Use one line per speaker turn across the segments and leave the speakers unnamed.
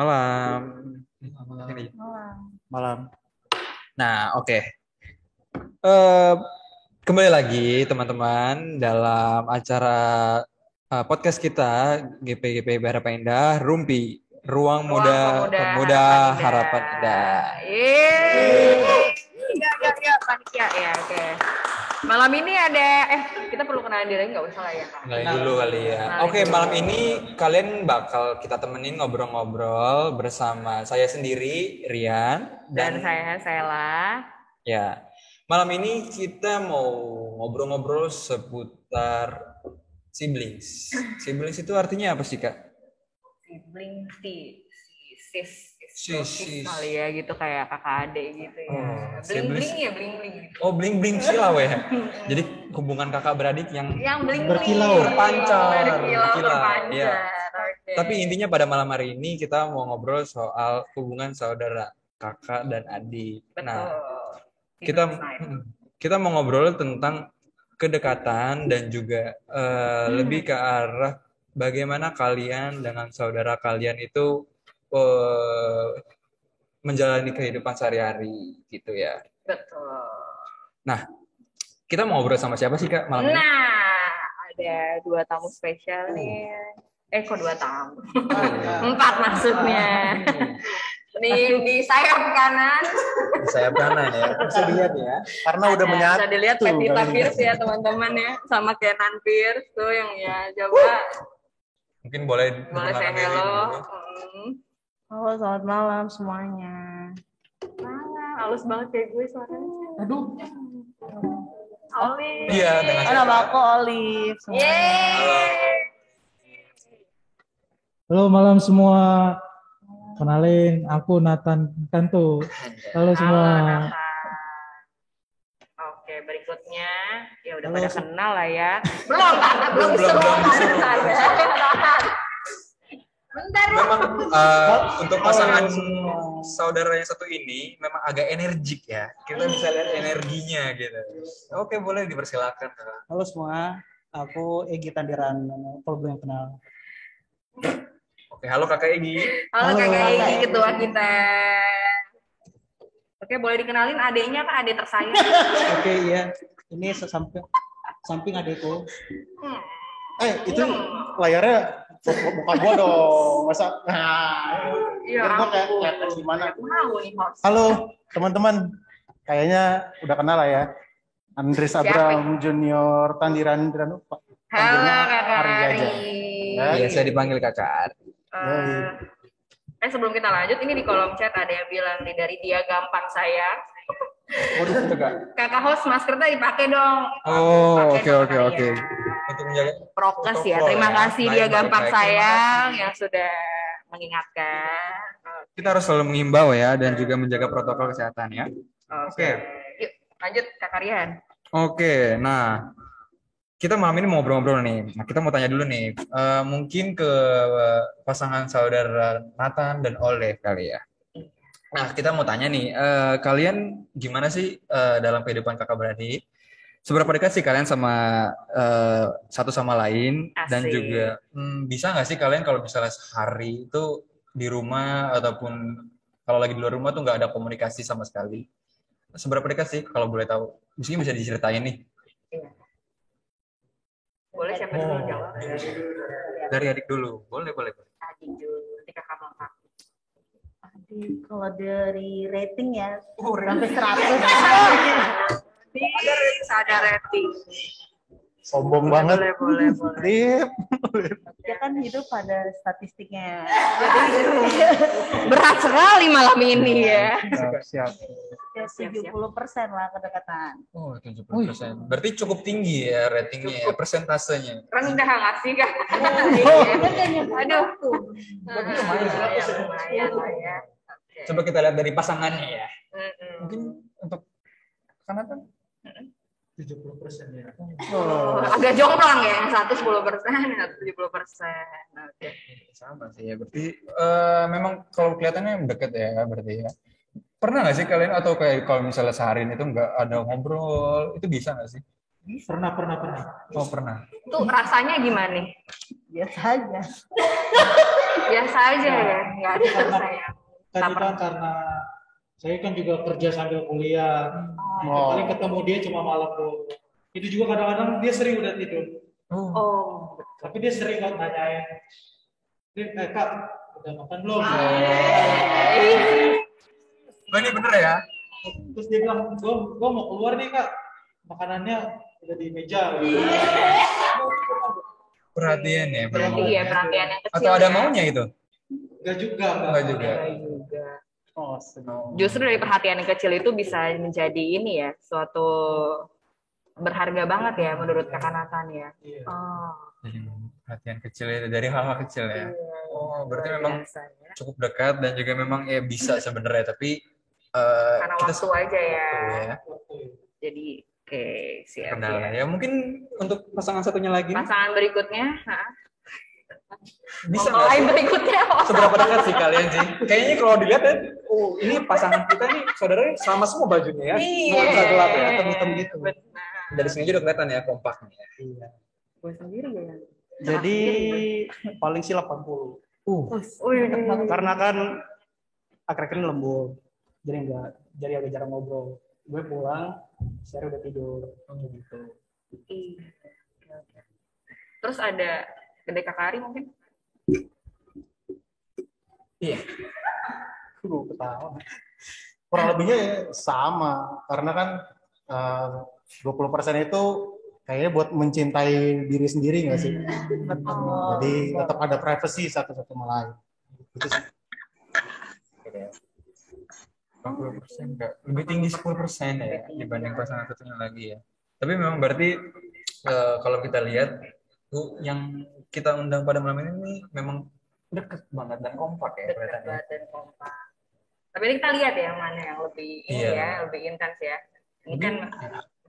Malam.
Malam.
Nah, oke. Eh, kembali lagi teman-teman dalam acara eh, podcast kita GP GP Harapan Indah Rumpi Ruang Muda Pemuda Harapan Indah.
Yeay. Ya, ya, ya, panitia ya, oke. Malam ini ada, eh kita perlu kenalan diri nggak usah lah ya kak.
Kenalin dulu kali ya. Oke,
dulu.
malam ini kalian bakal kita temenin ngobrol-ngobrol bersama saya sendiri Rian
Dan saya Sela.
Ya, malam ini kita mau ngobrol-ngobrol seputar siblings. Siblings itu artinya apa sih, Kak?
Sibling si, si sis, sis. kali ya gitu kayak kakak adik gitu ya.
Oh,
bling bling ya bling bling.
Oh, bling-bling silau ya. Jadi hubungan kakak beradik yang
Yang bling
Berkilau.
Terpancar.
Berkilau,
Berkilau,
terpancar.
iya.
Oke.
Tapi intinya pada malam hari ini kita mau ngobrol soal hubungan saudara, kakak dan adik.
Betul.
Nah, kita kita mau ngobrol tentang kedekatan dan juga eh, lebih ke arah bagaimana kalian dengan saudara kalian itu eh, menjalani kehidupan sehari-hari gitu ya.
Betul.
Kita mau ngobrol sama siapa sih Kak malam ini?
Nah, ada dua tamu spesial nih. Eh, kok dua tamu?
Oh,
Empat maksudnya. Di, di sayap kanan.
Di sayap kanan ya. Bisa dilihat ya.
Karena udah
ada-
menyatu.
Bisa dilihat Pevita. Pierce ya teman-teman ya. Sama Kenan Pierce tuh yang ya. Coba
Mungkin boleh
boleh saya
diri
hello. Hmm.
Halo, selamat malam semuanya.
Malam, halus banget kayak gue suaranya.
Aduh.
Oli.
Iya, dengan
Oh, nama aku Olive. semuanya.
Yeay.
Halo malam semua. Kenalin, aku Nathan Kanto. Halo semua.
Halo, Nathan. Oke, berikutnya ya udah
Halo,
pada kenal lah ya. Belum, karena belum
Belum,
disuruh.
belum disuruh.
Bentar. Bentar.
Memang eh, untuk pasangan saudara yang satu ini memang agak energik ya. Kita bisa lihat energinya gitu. Oke, boleh dipersilakan.
Halo semua, aku Egi Tandiran, kalau belum kenal.
Oke, halo Kakak Egi.
Halo,
Halo,
kakak Egi, ketua kita. Oke, boleh dikenalin adiknya kan adik tersayang.
Oke, iya. Ini samping samping adekku.
Hmm.
Eh, itu layarnya muka gua dong. Masa? Nah,
Iya,
gua kayak kelihatan gimana. Halo teman-teman. Kayaknya udah kenal lah ya. Andres Abraham Junior Tandiran Tandiran Pak.
Halo, kakak
Ari aja. Ya,
Iya, saya dipanggil Kakak Ari.
Eh, eh sebelum kita lanjut, ini di kolom chat ada yang bilang nih dari dia gampang sayang.
Waduh, Kak.
Kakak host maskernya dipakai dong.
Oh,
Pakai
oke oke oke.
kalian.
Untuk menjaga
Prokes ya. Terima
ya.
kasih
Baik,
dia
baik,
gampang
baik.
Sayang yang sudah mengingatkan.
kita harus selalu mengimbau ya dan juga menjaga protokol kesehatan ya.
Oke. Yuk, lanjut Kak Rian.
Oke, nah kita malam ini mau ngobrol-ngobrol nih. Nah, kita mau tanya dulu nih, eh, mungkin ke pasangan saudara Nathan dan Oleh kali ya. Nah, kita mau tanya nih, eh, kalian gimana sih eh, dalam kehidupan kakak beradik? Seberapa dekat sih kalian sama eh, satu sama lain? Dan
Asik.
juga hmm, bisa nggak sih kalian kalau misalnya sehari itu di rumah ataupun kalau lagi di luar rumah tuh nggak ada komunikasi sama sekali? Seberapa dekat sih kalau boleh tahu? Mungkin bisa diceritain nih.
Boleh siapa
Oh.
dulu jawab?
Dari adik dulu, boleh boleh. boleh.
Adik dulu.
Aduh, kalau dari rating ya,
Oh,
sampai 100.
Adik, sadar rating.
Sombong banget.
Boleh, boleh, boleh.
Ya kan hidup pada statistiknya.
Jadi berat sekali malam ini ya.
Siap, siap.
Ya, 70% lah kedekatan.
Oh, 70%. Berarti cukup tinggi ya ratingnya ya, persentasenya.
Rendah nggak sih kak? Aduh. Ah, ya, lumayan Oke.
Coba kita lihat dari pasangannya ya.
Mm-mm.
Mungkin untuk kanan kan?
70% ya.
Oh, agak jomplang ya, yang satu 10 persen, yang satu 70 persen. Oke.
Sama sih ya. Berarti eh, memang kalau kelihatannya deket ya berarti ya. Pernah nggak sih kalian atau kayak kalau misalnya seharian itu nggak ada ngobrol, itu bisa nggak sih?
Pernah, pernah, pernah.
Oh pernah.
Tuh rasanya gimana nih?
Biasa aja.
Biasa aja ya, nggak ada rasanya.
Kan kan karena saya kan juga kerja sambil kuliah.
Oh.
Paling ketemu dia cuma malam doang. Itu juga kadang-kadang dia sering udah tidur.
Oh.
Oh,
Tapi dia sering kok nanyain. Eh, kak, udah makan belum?
Oh, ini bener ya?
Terus dia bilang, gua, gua mau keluar nih kak. Makanannya udah di meja.
Perhatian ya.
berarti
bener.
ya perhatian yang kecil.
Atau ada
ya.
maunya itu?
Enggak juga.
Enggak juga.
Enggak juga.
Oh, sedang.
Justru dari perhatian yang kecil itu bisa menjadi ini ya, suatu berharga banget ya menurut kakak Nathan ya.
Iya.
Oh,
Jadi perhatian kecil itu dari hal-hal kecil ya. Oh, berarti memang
ya.
cukup dekat dan juga memang ya bisa sebenarnya tapi eh,
Karena
kita
waktu aja ya.
tahu ya
Jadi oke siap
kendala
ya.
ya mungkin untuk pasangan satunya lagi
Pasangan berikutnya, hah?
Bisa nggak
lain
sih?
berikutnya.
seberapa dekat sih kalian sih kayaknya kalau dilihat ya oh ini pasangan kita nih saudaranya sama semua bajunya ya
Iya.
Nggak usah gelap ya hitam-hitam gitu
Benar.
dari sini aja udah kelihatan ya kompaknya ya.
Iya.
Gue sendiri ya.
Jadi paling sih 80.
uh
Karena kan akhir-akhir ini lembur. Jadi enggak jadi agak jarang ngobrol. Gue pulang, saya udah tidur gitu.
Iya. Oke, oke. Terus ada gede kakari mungkin?
Gue ketawa. Kurang lebihnya ya sama karena kan eh, 20% itu kayaknya buat mencintai diri sendiri nggak sih?
Oh.
Jadi tetap ada privacy satu sama lain. Itu sih.
80 persen enggak lebih tinggi 10 persen ya dibanding pasangan satunya lagi ya tapi memang berarti eh, kalau kita lihat yang kita undang pada malam ini nih memang deket banget dan kompak ya
dekat
kelihatannya
banget dan kompak. Tapi ini kita lihat ya mana yang lebih ini
Iya.
ya, lebih intens ya. Ini kan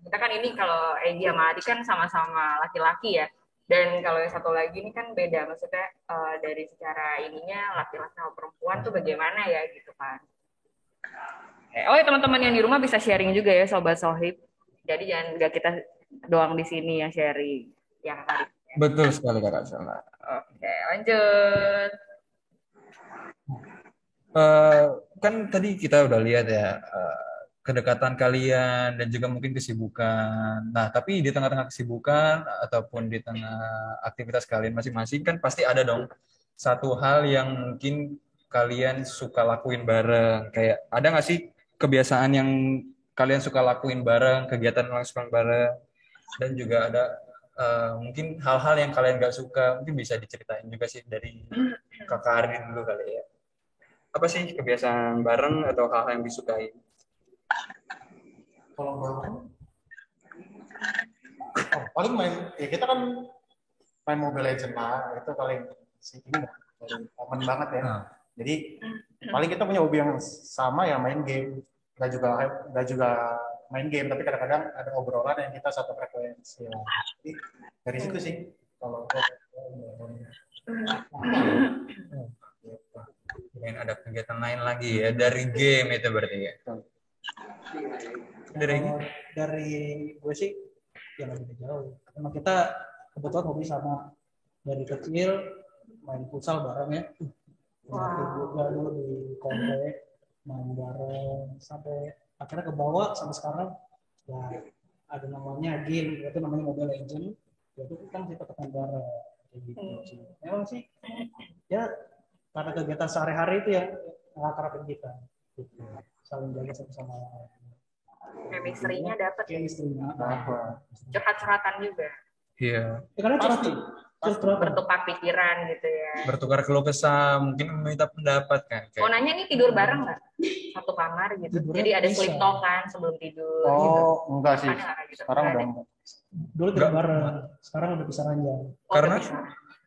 kita kan ini kalau Egi sama Adi kan sama-sama laki-laki ya. Dan kalau yang satu lagi ini kan beda, maksudnya eh, dari secara ininya laki-laki sama perempuan tuh bagaimana ya gitu kan. Eh, Oh ya teman-teman yang di rumah bisa sharing juga ya sobat sohib. Jadi jangan nggak kita doang di sini yang sharing yang tadi.
Betul sekali kakak Selma
Oke lanjut.
Eh, kan tadi kita udah lihat ya eh, kedekatan kalian dan juga mungkin kesibukan. Nah, tapi di tengah-tengah kesibukan ataupun di tengah aktivitas kalian masing-masing kan pasti ada dong satu hal yang mungkin kalian suka lakuin bareng. Kayak ada nggak sih kebiasaan yang kalian suka lakuin bareng, kegiatan yang suka bareng, dan juga ada eh, mungkin hal-hal yang kalian nggak suka, mungkin bisa diceritain juga sih dari kakak Arin dulu kali ya apa sih kebiasaan bareng atau hal-hal yang disukai?
Kalau bareng, oh, paling main, ya kita kan main Mobile Legends lah, itu paling sih ini dah, paling common banget ya.
Nah.
Jadi paling kita punya hobi yang sama ya main game, nggak juga nggak juga main game, tapi kadang-kadang ada obrolan yang kita satu frekuensi. Ya. Jadi dari situ sih kalau
Kirain ada kegiatan lain lagi ya dari game itu berarti ya. Dari
Kalau dari gue sih yang lebih jauh. Emang kita kebetulan hobi sama dari kecil main futsal bareng ya. Wow. juga dulu di komplek main bareng sampai akhirnya ke bawah sampai sekarang ya ada namanya game itu namanya Mobile Legend itu kan kita bareng kayak gitu sih. Memang sih ya karena kegiatan sehari-hari itu yang mengakrabin kita gitu. saling jaga satu sama lain
Chemistry-nya dapat ya.
chemistry-nya apa
Curhat-curhatan juga.
Iya,
ya karena
Pasti.
Terus?
Bertukar pikiran gitu ya.
bertukar keluh kesah, mungkin meminta pendapat kan. Kayak,
nanya nih tidur bareng nggak? Satu kamar gitu.
Tidurnya
Jadi ada
bisa.
sleep talk kan sebelum tidur. gitu.
Oh, enggak sih.
Ada nggak gitu?
Sekarang
Nggak
udah enggak. Dulu
Enggak.
tidak bareng. Sekarang udah bisa ranjang.
Oh,
Karena?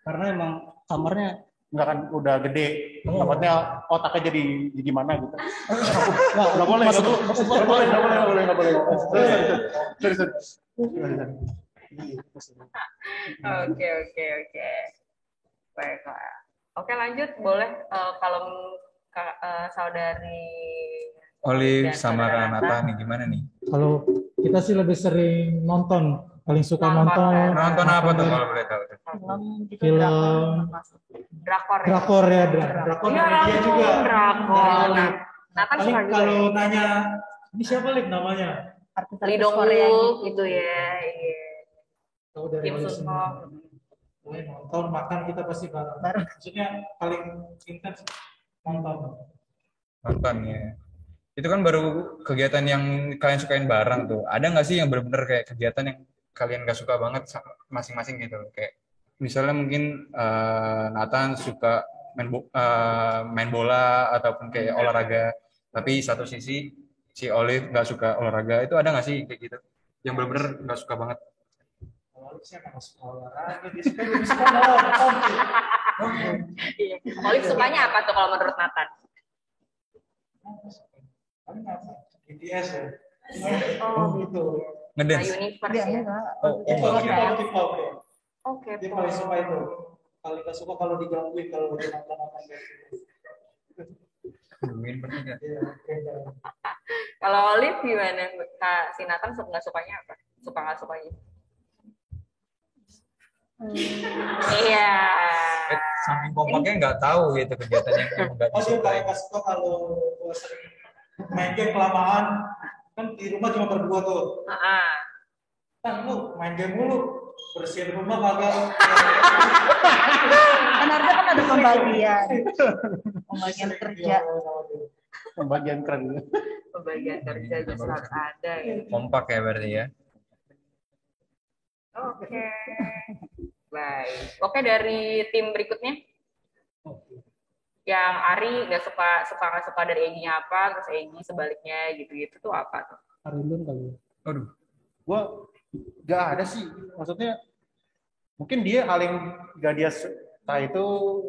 Karena emang kamarnya enggak kan udah gede.
Oh.
Takutnya otaknya jadi jadi mana gitu. Enggak, enggak boleh. Enggak boleh. Enggak boleh, enggak boleh, enggak boleh, enggak boleh. Sorry, sorry.
Oke oke oke. Baiklah. Oke lanjut boleh Eh, kalau ka- eh, saudari
Olive sama
saudara
Kak Nata nih gimana nih?
Kalau kita sih lebih sering nonton paling suka
Nonton,
nonton
Nonton apa tuh kalau boleh tahu?
Film gitu
Film.
drakor.
Drakor ya?
drakor ya
Iya,
dia juga
Drakor. Nah, kan suka
kalau
ya.
nanya ini siapa lip namanya
Artis-artis
Lee Dong
Korea
Wook gitu ya. Iya.
Tahu dari
Sun
semua.
Hong.
Boleh nonton makan kita pasti bareng
Bareng.
maksudnya paling intens nonton
Nonton ya. Itu kan baru kegiatan yang kalian sukain bareng tuh. Ada nggak sih yang benar-benar kayak kegiatan yang kalian gak suka banget masing-masing gitu? Kayak misalnya mungkin eh, Nathan suka main bo- eh, main bola ataupun kayak olahraga, tapi satu sisi si Olive nggak suka olahraga. Itu ada nggak sih kayak gitu? Yang benar-benar nggak suka banget.
Kalau Oli sih akan suka olahraga dia suka dia suka nonton
Iya. Olive sukanya apa tuh kalau menurut Nathan?
Paling apa? BTS ya
Oh,
gitu
Nah,
Ngedance.
Universe
Dia
ya.
enggak.
Oh,
K-pop
Oke.
dia paling suka itu paling gak suka kalau digangguin kalau dia nonton nonton kayak gitu? Iya.
Kalau Olive gimana? Kak, si Nathan suka nggak sukanya apa? Suka nggak sukanya? Iya.
Eh, saking kompaknya nggak tahu gitu kegiatan yang emang nggak
Oh
disukai.
paling gak suka kalau sering main game kelamaan kan di rumah cuma berdua tuh
Heeh.
kan lu main game mulu bersihin rumah kagak
Kan harusnya kan ada pembagian. Pembagian kerja.
Pembagian kerja.
Pembagian kerja justru harus ada ya.
Kompak ya berarti ya.
Oke. Baik. Oke dari tim berikutnya. Yang Ari nggak suka suka nggak suka dari Egy-nya apa, terus Egy sebaliknya gitu-gitu tuh apa tuh?
Harilun kali. ya.
Aduh.
Gua gak ada sih. Maksudnya mungkin dia hal yang gak dia suka itu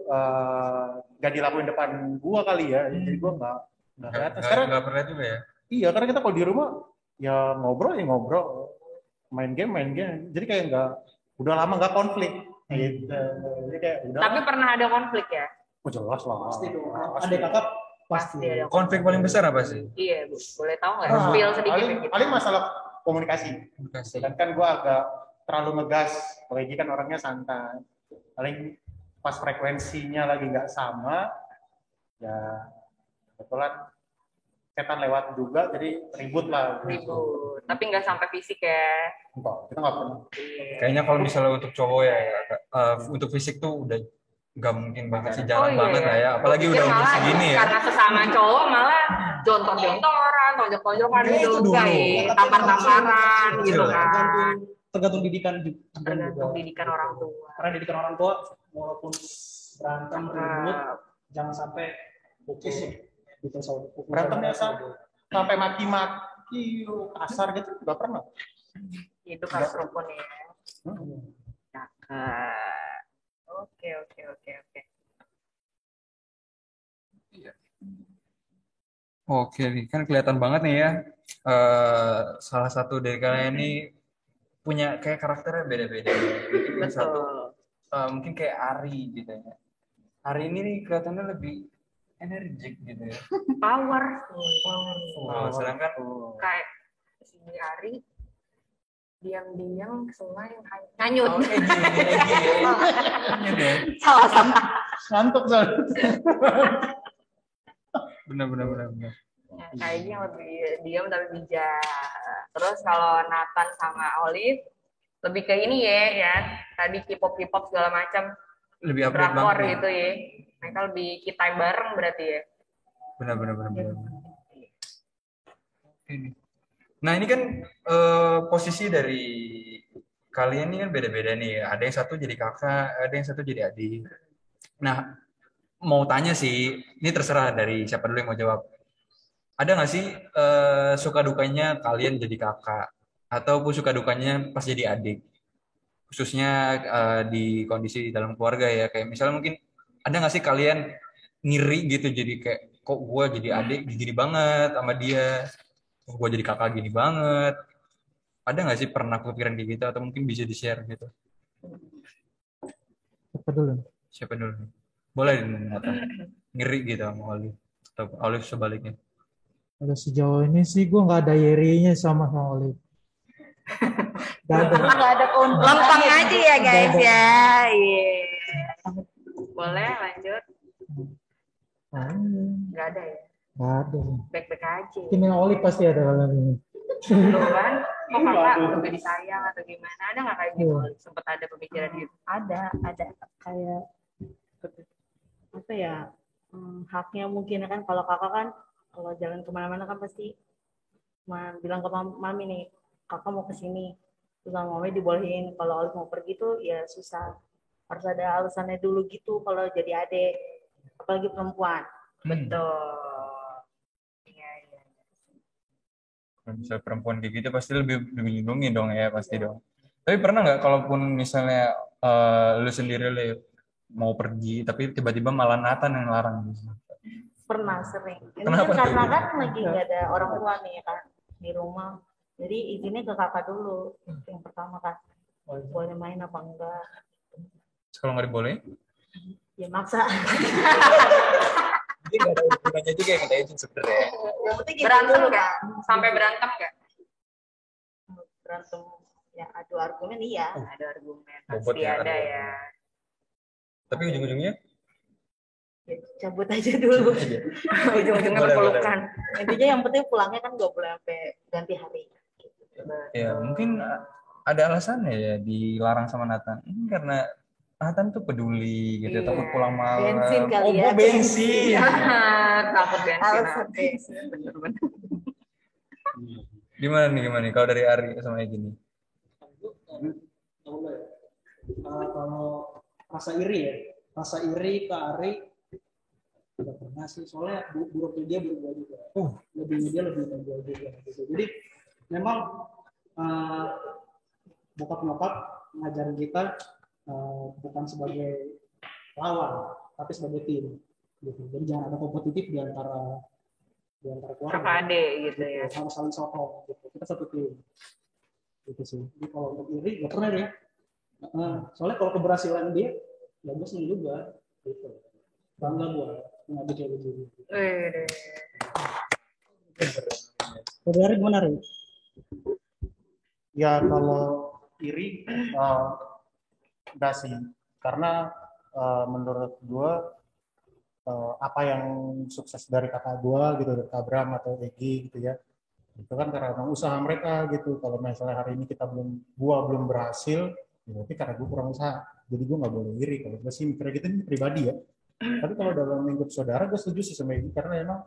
eh, gak dilakuin depan gua kali ya. Jadi gua nggak nggak
Nggak
kelihatan. Sekarang
nggak pernah juga ya.
iya karena kita kalau di rumah ya ngobrol ya ngobrol, main game main game. Jadi kayak nggak udah lama nggak konflik. Gitu. Jadi kayak udah.
Tapi pernah ada konflik ya?
Oh, jelas lah.
pasti dong
Pasti.
ada kakak
Pasti
pasti
ada.
Konflik paling besar apa sih?
Iya, Bu. Boleh tahu nggak?
Nah,
Spill sedikit
paling,
gitu.
paling masalah komunikasi.
Komunikasi.
Dan kan gue agak terlalu ngegas. Kalau kan orangnya santai. Paling pas frekuensinya lagi nggak sama, ya kebetulan setan lewat juga, jadi ribut lah.
Ribut. Tapi nggak sampai fisik ya.
Enggak, kita nggak pernah.
Kayaknya kalau misalnya untuk cowok ya, ya, eh, untuk fisik tuh udah nggak mungkin banget sih, jarang
iya.
banget lah ya. Apalagi
Mungkin
udah umur segini ya.
Karena sesama cowok malah jontor-jontoran, tonjok-tonjokan
itu
juga,
dulu.
ya. tampar-tamparan gitu kan.
tergantung tergantung didikan juga
Tergantung didikan orang tua.
karena didikan orang tua walaupun berantem ribut jangan sampai bukis sih gitu soal
Berantemnya sama. Sampai maki-maki, kasar gitu, nggak pernah.
hidup harus rukun ya.
Hmm.
Cakep. Oke, oke, oke, oke.
Oke, nih kan kelihatan banget nih ya. eh, salah satu dari kalian ini punya kayak karakternya beda-beda. Mungkin yang satu eh, mungkin kayak Ari gitu ya. Ari ini nih kelihatannya lebih energik gitu ya.
Power.
Oh, sedangkan
Kayak si Ari diam-diam ke sungai nganyut.
Oh, Egy, ya. Deh.
Salah salah.
Ngantuk soalnya.
Benar, benar, benar, benar.
Ya, kayaknya yang lebih diam tapi bijak. Terus kalau Nathan sama Olive lebih ke ini ya, ya. Tadi K-pop K-pop segala macam
Lebih
drakor
banget. ya.
gitu ya. Mereka lebih kita bareng berarti ya.
Benar, benar, benar, benar. Nah ini kan eh, posisi dari kalian ini kan beda-beda nih. Ada yang satu jadi kakak, ada yang satu jadi adik. Nah mau tanya sih, ini terserah dari siapa dulu yang mau jawab. Ada nggak sih eh, suka dukanya kalian jadi kakak, ataupun suka dukanya pas jadi adik? Khususnya eh, di kondisi dalam keluarga ya, kayak misalnya mungkin ada nggak sih kalian ngiri gitu jadi kayak kok gue jadi adik gini banget sama dia kok gue jadi kakak gini banget ada nggak sih pernah kepikiran kayak gitu atau mungkin bisa di share gitu
Siapa dulu?
siapa dulu nih? boleh Nata ngiri gitu sama Olive atau Olive sebaliknya
Kalau sejauh ini sih gue nggak ada yerinya sama sama Olive. Gak ada.
Nggak ada keuntungan.
Lempeng aja ya guys ya. Iya. Boleh lanjut.
Ah,
Nggak ada ya.
Gak ada.
Baik-baik aja.
Kimia Oli pasti ada kalau ini.
Kan. Kok kakak juga disayang atau gimana? Ada nggak kayak gitu? Sempet ada pemikiran gitu.
Ada, ada kayak apa ya hmm, haknya mungkin kan kalau kakak kan kalau jalan ke mana-mana kan pasti bilang ke mam- mami nih kakak mau ke sini terus sama mami dibolehin kalau Olive mau pergi tuh ya susah harus ada alasannya dulu gitu kalau jadi adik apalagi perempuan.
Betul. Iya, iya.
Kalau misalnya perempuan kayak gitu pasti lebih dilindungi dong ya pasti dong. Tapi pernah nggak kalaupun misalnya eh, lu sendiri Le, mau pergi tapi tiba-tiba malah Nathan yang larang? Gitu.
pernah sering. Ini
Kenapa
kan karena kan lagi nggak ada orang tua nih kan di rumah. Jadi izinnya ke kakak dulu yang pertama kan. Boleh main apa enggak
Kalau nggak dibolehin,
ya maksa
jadi nggak ada hubungannya juga yang minta izin sebenarnya.
yang penting gitu
Berantem
dulu
nggak?
kan
Sampai berantem nggak?
berantem ya adu argumen iya
Ada argumen. Pasti
ya,
ada
argumen.
ya.
Tapi ujung-ujungnya
ya, cabut aja dulu
Ujung-ujungnya pelukan.
intinya yang penting pulangnya kan nggak boleh sampai ganti hari
ya mungkin ada alasannya ya dilarang sama Nathan. Ini karena Nathan tuh peduli gitu,
Iya.
takut pulang malam.
Bensin kali
oh,
ya.
oh, bensin.
Takut bensin. Bener-bener.
Gimana nih gimana nih kalau dari Ari sama Egy nih?
Uh, kalau rasa iri ya, rasa iri ke Ari nggak pernah sih, soalnya bu- buruknya dia buruk gua juga.
Uh.
Lebihnya dia lebih dari gua juga. Gitu. Jadi memang uh, bokap nyokap ngajarin kita uh, bukan sebagai lawan, tapi sebagai tim. Gitu. Jadi jangan ada kompetitif di antara di antara keluarga
Kakak adik gitu ya.
sama saling sokong gitu. kita satu tim gitu sih jadi kalau untuk iri gak pernah dia Heeh. soalnya kalau keberhasilan dia ya gue seneng juga gitu bangga gue nggak kayak begini Ari gimana?
Ya kalau iri eh, sih. Karena eh, menurut gua eh, apa yang sukses dari kakak gua gitu dari Bram atau Egi gitu ya itu kan karena usaha mereka gitu. Kalau misalnya hari ini kita belum gua belum berhasil ya berarti karena gua kurang usaha. Jadi gua nggak boleh iri. Kalau gua sih mikirnya gitu ini pribadi ya. Tapi kalau dalam lingkup saudara gua setuju sih sama Egi karena emang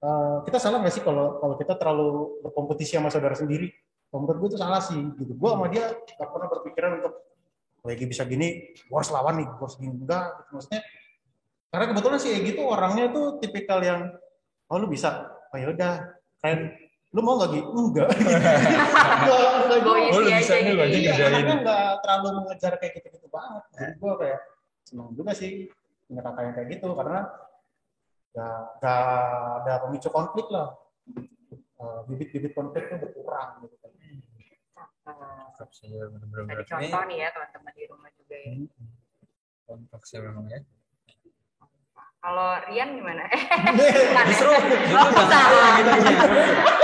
eh, kita salah nggak sih kalau kalau kita terlalu berkompetisi sama saudara sendiri? Menurut gue itu salah sih gitu. Gue sama dia gak pernah berpikiran untuk lagi bisa gini gue harus lawan nih gue harus gini. Enggak gitu. maksudnya karena kebetulan si Egi tuh orangnya tuh tipikal yang oh lu bisa. Oh ya udah. Keren lu mau nggak gitu enggak. Enggak, enggak, gua-
Oh, lu bisa ini lu aja kerjain.
anaknya nggak terlalu mengejar kayak gitu-gitu banget. Jadi gue kayak senang juga sih punya kakak yang kayak gitu. Karena nggak nggak ada pemicu konflik lah. Eh, Bibit-bibit konflik tuh berkurang gitu
ya, bener-bener.
Tadi contoh nih ya teman-teman di rumah juga ya.
kontak sih memang ya.
Kalau Rian gimana? Eh,
Justru, justru
Oh, salah.
gitu sih.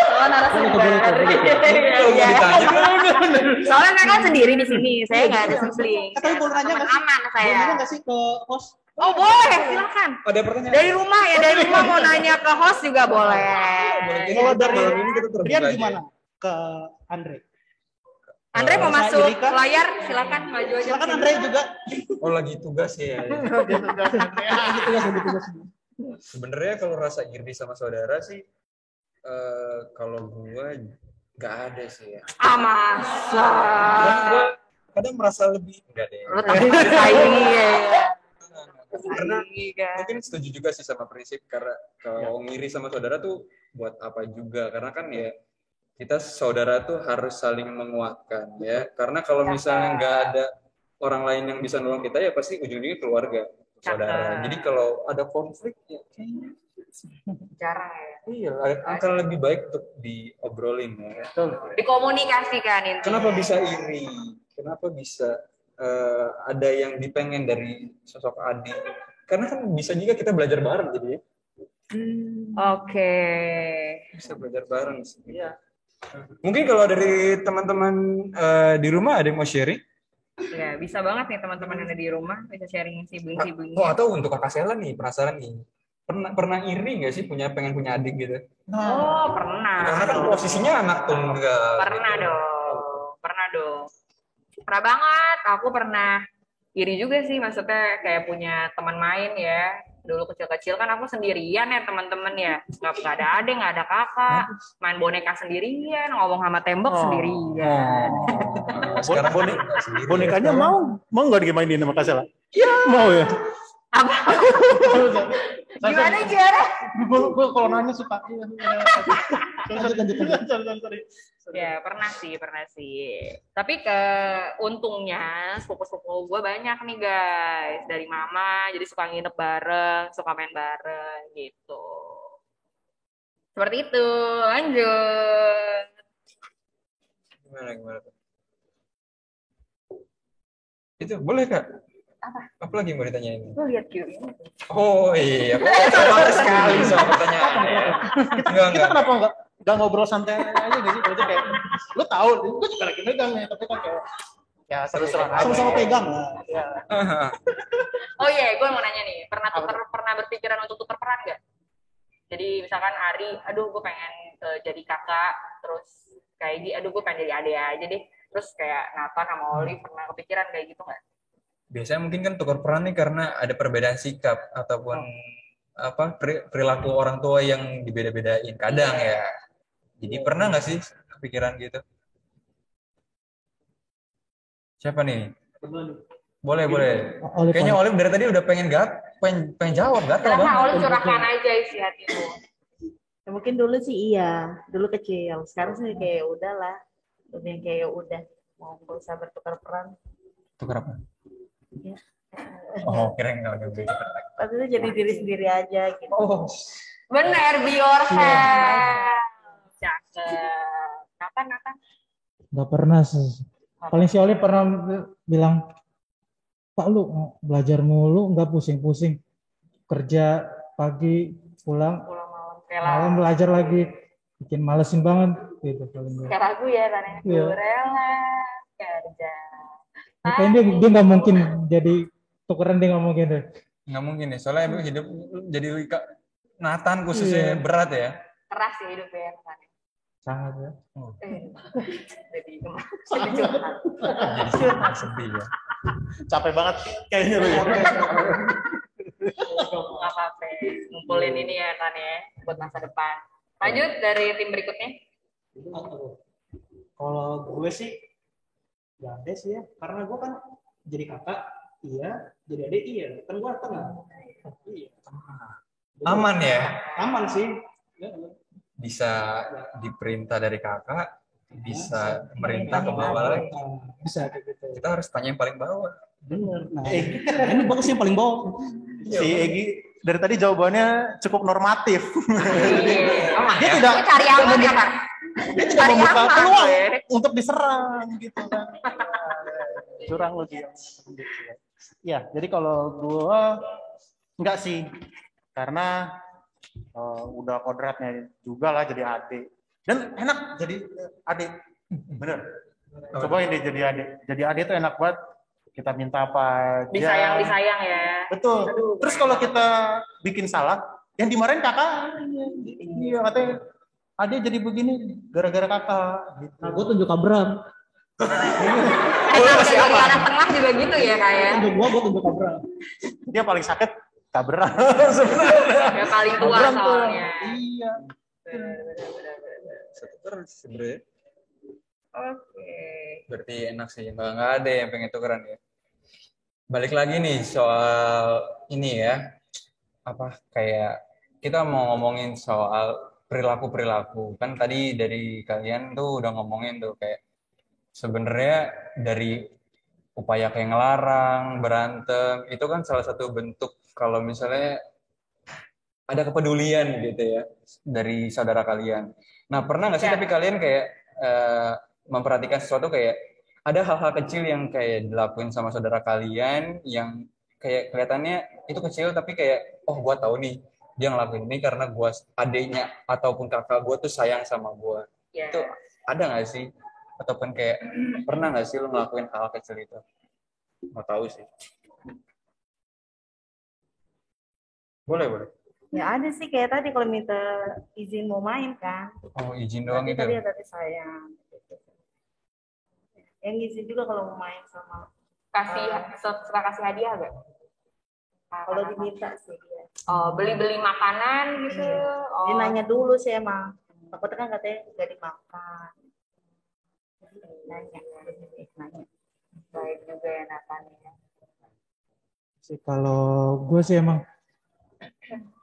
Soalnya narasumber. Iya, iya.
mau ditanya,
Soalnya saya kan sendiri di sini, saya nggak ada sibling.
Tapi boleh nanya nggak sih?
Aman
Boleh
saya.
nanya nggak sih ke host?
Oh boleh, silakan.
ada pertanyaan.
Dari rumah ya, dari rumah mau nanya ke host juga boleh.
Kalau dari
malam ini kita terbuka
Rian gimana ke Andre?
Andre mau
Rasa
masuk
iri kah?
layar, silakan maju aja.
Silakan Andre juga.
Oh lagi tugas ya. ya.
Ya, ya.
Sebenarnya kalau rasa iri sama saudara sih, eh, kalau gua nggak ada sih ya.
Ah masa.
Kadang gua kadang merasa lebih enggak deh.
Lu takut disaingi ya.
Karena
kan.
mungkin setuju juga sih sama prinsip karena kalau ngiri sama saudara tuh buat apa juga karena kan ya kita saudara tuh harus saling menguatkan ya karena kalau misalnya nggak ada orang lain yang bisa nolong kita ya pasti ujung-ujungnya keluarga saudara
Cakep.
jadi kalau ada konflik ya kayaknya
Jarang ya.
iya akan lebih baik untuk diobrolin ya
Dikomunikasikan intinya.
kenapa bisa iri kenapa bisa eh, ada yang dipengen dari sosok adik karena kan bisa juga kita belajar bareng jadi ya.
Oke.
bisa belajar bareng sih.
Iya.
Mungkin kalau dari teman-teman eh, di rumah ada yang mau sharing?
Ya, bisa banget nih teman-teman yang ada di rumah bisa sharing sibling-siblingnya.
Oh, atau untuk kakak Sela nih, penasaran nih. Pernah pernah iri nggak sih punya pengen punya adik gitu?
Oh, pernah.
Karena kan posisinya anak tunggal.
Pernah dong. Pernah dong. Pernah banget. Aku pernah iri juga sih maksudnya kayak punya teman main ya. Dulu kecil-kecil kan aku sendirian ya teman-teman ya. Nggak, nggak ada adik, nggak ada kakak. Main boneka sendirian, ngomong sama tembok
Oh.
sendirian.
Nah, sekarang
Bon- bone-
sendiri.
Bonekanya mau mau nggak dimainin sama Kasela? Iya. Mau ya.
Apa? Gimana gimana?
Gue gue kalau nanya suka. Sorry, sorry, sorry, sorry, sorry.
Ya pernah sih, pernah sih. Tapi ke untungnya sepupu-sepupu gue banyak nih guys. Dari mama, jadi suka nginep bareng, suka main bareng gitu. Seperti itu, lanjut.
Gimana gimana? Itu boleh kak?
Apa?
Apa lagi yang mau ditanyain?
Lu lihat Q ini.
Oh iya, kok semangat sekali sama pertanyaannya. Enggak
Kita
enggak.
kenapa nggak nggak ngobrol santai aja gak sih? Maksudnya kayak lu tahu, gue juga lagi megang nih, tapi kan kayak ya seru-seruan aja.
Sama-sama pegang lah.
Ya.
Oh iya, gue mau nanya nih, pernah tuker, pernah berpikiran untuk tuker peran gak? Jadi misalkan Ari, aduh gue pengen eh, jadi kakak, terus kayak Gi, aduh gue pengen jadi adik aja deh. Terus kayak Nathan sama Oli pernah kepikiran kayak gitu nggak?
Biasanya mungkin kan tukar peran nih karena ada perbedaan sikap ataupun apa peri- perilaku orang tua yang dibeda-bedain kadang ya. Jadi pernah nggak sih kepikiran gitu? Siapa nih? Boleh boleh.
Oleh
Kayaknya Olive dari tadi udah pengen gat, pengen, pengen jawab gatal
Kenapa
banget.
Oli curahkan aja isi hatimu?
Ya, mungkin dulu sih iya, dulu kecil. Sekarang sih kayak udahlah, lebih yang kayak udah mau gak usah bertukar peran.
Tukar apa?
Ya.
Oh, kira nggak ada beda.
Tapi itu jadi diri sendiri aja gitu.
Oh,
Bener, be yourself. Cakep. Kapan, kapan?
Nggak pernah sih. Paling si Oli pernah bilang, Pak lu belajar mulu nggak pusing-pusing. Kerja pagi pulang
Pulang malam. Kayak
malam belajar lagi. Bikin malesin banget gitu paling gue.
Kayak lagu ya, kan?
Iya.
Ku rela kerja.
Kayaknya dia dia nggak mungkin jadi tukeran dia nggak mungkin deh.
nggak mungkin nih. Soalnya emang hidup jadi Nathan khususnya
Iya.
berat ya.
Keras ya hidupnya, kan?
Sangat ya.
Eh, Jadi jadi curhat.
Jadi sedih ya.
Capek banget kayaknya lu ya.
Nggak apa-apa. Ngumpulin ini ya kan ya, buat masa depan. Lanjut dari tim berikutnya.
Kalau gue sih gak ada sih ya, karena gue kan jadi kakak, iya, jadi adik iya, kan gue tengah. Iya.
Aman ya.
Aman sih. Ya,
Bisa diperintah dari kakak, bisa merintah ke bawah lagi.
Bisa gitu.
Kita harus tanya yang paling bawah.
Bener. Nah, ini bagus yang paling bawah.
Si Egi dari tadi jawabannya cukup normatif.
Iya.
Dia
ya.
tidak
cari aman ya, Pak?
Dia tidak membuka peluang
gue.
untuk diserang gitu kan. Curang lu dia. Ya, jadi kalau gua enggak sih. Karena eh, udah kodratnya juga lah jadi adik. Dan enak jadi eh, adik. Bener. Cobain deh jadi adik. Jadi adik tuh enak banget. Kita minta apa aja.
Disayang, disayang ya.
Betul.
Aduh,
Terus kalau kita bikin salah, yang dimarahin kakak. Iya, katanya adik jadi begini gara-gara kakak. Gitu.
Nah, gue tunjuk Abram.
Eh, masih apa? anak tengah juga gitu ya, kayak.
Tunjuk gue, gue tunjuk Abram.
Dia paling sakit kabrak sebenarnya.
Ya paling tua
Abram tuh.
soalnya.
Iya.
Satu terus sebenarnya.
Oke.
Berarti enak sih. Nggak, nggak ada yang pengen tukeran ya. Balik lagi nih soal ini ya. Apa kayak kita mau ngomongin soal perilaku-perilaku. Kan tadi dari kalian tuh udah ngomongin tuh kayak sebenarnya dari upaya kayak ngelarang, berantem, itu kan salah satu bentuk kalau misalnya ada kepedulian gitu ya dari saudara kalian. Nah, pernah nggak sih
Ya.
tapi kalian kayak eh, memperhatikan sesuatu kayak ada hal-hal kecil yang kayak dilakuin sama saudara kalian yang kayak kelihatannya itu kecil tapi kayak oh gua tahu nih dia ngelakuin ini karena gua adiknya ataupun kakak gua tuh sayang sama gua.
Ya.
Itu ada nggak sih? Ataupun kayak pernah nggak sih lu ngelakuin hal kecil itu? Mau tahu sih. Boleh, boleh.
Ya ada sih kayak tadi kalau minta izin mau main kan.
Oh, izin doang
Tapi
itu.
tadi ya tadi sayang. Yang izin juga kalau mau main sama.
Kasih suka kasih hadiah gak?
Kalau diminta sih dia.
Oh, beli-beli makanan gitu. Oh.
Dia nanya dulu sih emang. Takutnya kan katanya nggak dimakan. Nanya, nanya.
Baik juga ya Nathan ya.
sih kalau gue sih emang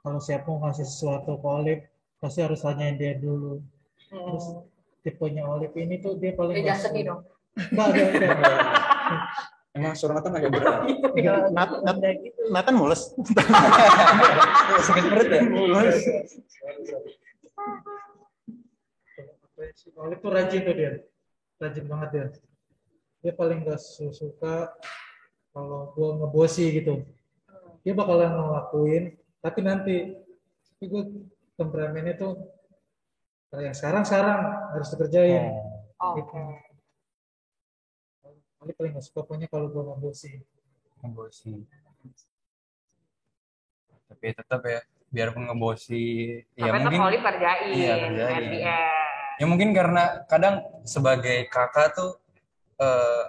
kalau siapa mau ngasih sesuatu ke Olive pasti harus tanyain dia dulu terus
Hmm.
tipenya Olive ini tuh dia paling
Dia
nggak
sedih dong.
nggak
Emang suara Nathan agak berat.
Nat, Nat,
Udah gitu.
Nathan mules.
Sakit perut ya?
Olive tuh rajin tuh dia rajin banget dia dia paling gak suka kalau gue ngebosi gitu dia bakalan ngelakuin tapi nanti tapi gue temperamennya tuh kalau yang sekarang sekarang harus dikerjain
Oke.
gitu. Olive paling gak suka pokoknya kalau gue ngebosi
Ngebosi. Tapi tetap ya, biarpun ngebosi, ya
Tapi tetap
mungkin
kerjain.
Iya, kerjain. Ya mungkin karena kadang sebagai kakak tuh eh,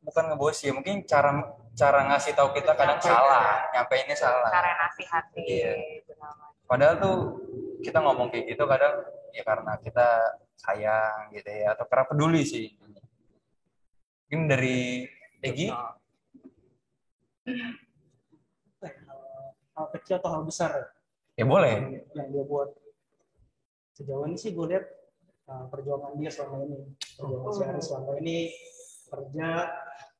bukan ngebosi ya mungkin cara cara ngasih tahu kita kadang
Nyampaikan.
salah nyampeinnya salah
Cara nasihatin.
Iya. padahal tuh kita ngomong kayak gitu kadang ya karena kita sayang gitu ya atau karena peduli sih mungkin dari Egi
hal kecil atau hal besar? Ya,
boleh.
Yang dia buat. Sejauh ini sih gue lihat uh, perjuangan dia selama ini. Perjuangan si Aris selama ini kerja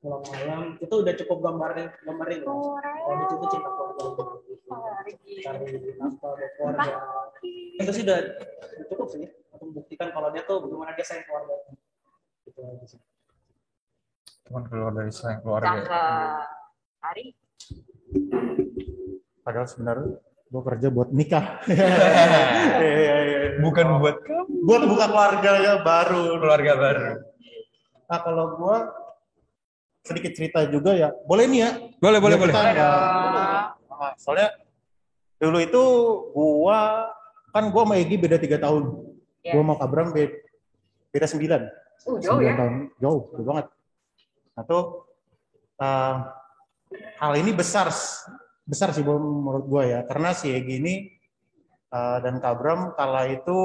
pulang malam. Itu udah cukup gambarin gambarin. Ya. kalau itu cinta keluarga gitu. cari nafkah buat keluarga. Itu sih udah cukup sih. Untuk membuktikan kalau dia tuh bagaimana dia sayang keluarga. Gitu aja sih
cuman keluar dari selain keluarga
Cakep. Ari.
Padahal sebenarnya gue kerja buat nikah.
bukan buat
buat buka keluarga ya baru.
keluarga baru
Nah kalau gue sedikit cerita juga ya, boleh nih ya?
boleh boleh boleh.
Nah, soalnya dulu itu gua kan gua sama Egi beda tiga tahun.
Ya.
Gua sama Kabram beda, beda sembilan.
Uh, jauh
Sembilan
ya.
tahun. Jauh, jauh banget. Nah tuh eh, hal ini besar, besar sih menurut gua ya, karena si Egi ini eh, dan Kabram kala itu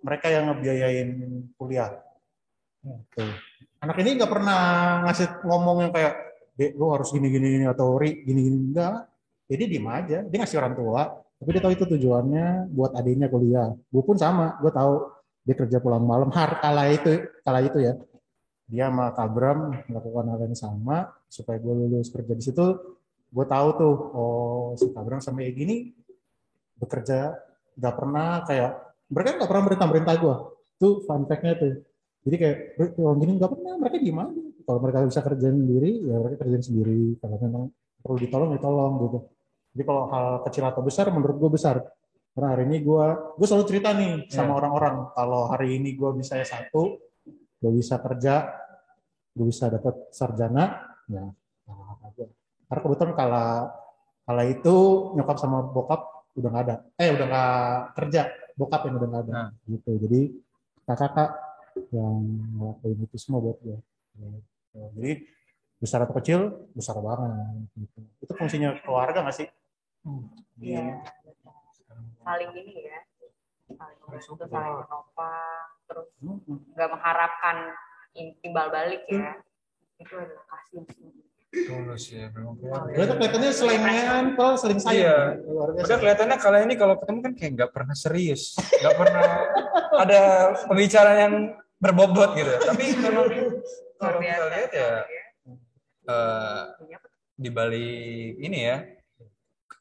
mereka yang ngebiayain kuliah. Tuh. Anak ini nggak pernah ngasih ngomong yang kayak, Dek, lu harus gini-gini atau Ri, gini-gini enggak. Jadi diem aja, dia ngasih orang tua, tapi dia tahu itu tujuannya buat adiknya kuliah. Gue pun sama, gue tahu dia kerja pulang malam. Har kala itu, kala itu ya, dia sama Kabram melakukan hal yang sama supaya gue lulus kerja di situ. Gue tahu tuh, oh si Kabram sama Egi ini bekerja nggak pernah kayak mereka nggak pernah merintah merintah gue. Tuh fun fact-nya tuh. Jadi kayak orang gini nggak pernah, mereka diem aja. Kalau mereka bisa kerjain sendiri, ya mereka kerjain sendiri. Kalau memang perlu ditolong, ditolong gitu. Jadi kalau hal kecil atau besar, menurut gue besar. Karena hari ini gue, gue selalu cerita nih sama orang-orang, kalau hari ini gue bisa S1, gue bisa kerja, gue bisa dapat sarjana, ya. Karena kebetulan kala kala itu nyokap sama bokap udah nggak ada, eh udah nggak kerja, bokap yang udah nggak ada,
Nah.
gitu. Jadi kakak-kakak yang ngelakuin itu semua buat gue. Gitu. Jadi besar atau kecil besar banget. Gitu. Itu fungsinya keluarga nggak sih?
Iya. Saling ini ya. Saling membantu, saling menopang, terus nggak mengharapkan timbal balik ya. Itu adalah kasih sih.
tulus ya belum keluarga
Berarti kelihatannya selain nempel, saling sayang.
Iya.
Luar biasa.
Kelihatannya kalian ini kalau ketemu kan kayak nggak pernah serius, nggak pernah ada pembicaraan yang berbobot gitu. Tapi memang kalau kita lihat ya
ya.
eh, di balik ini ya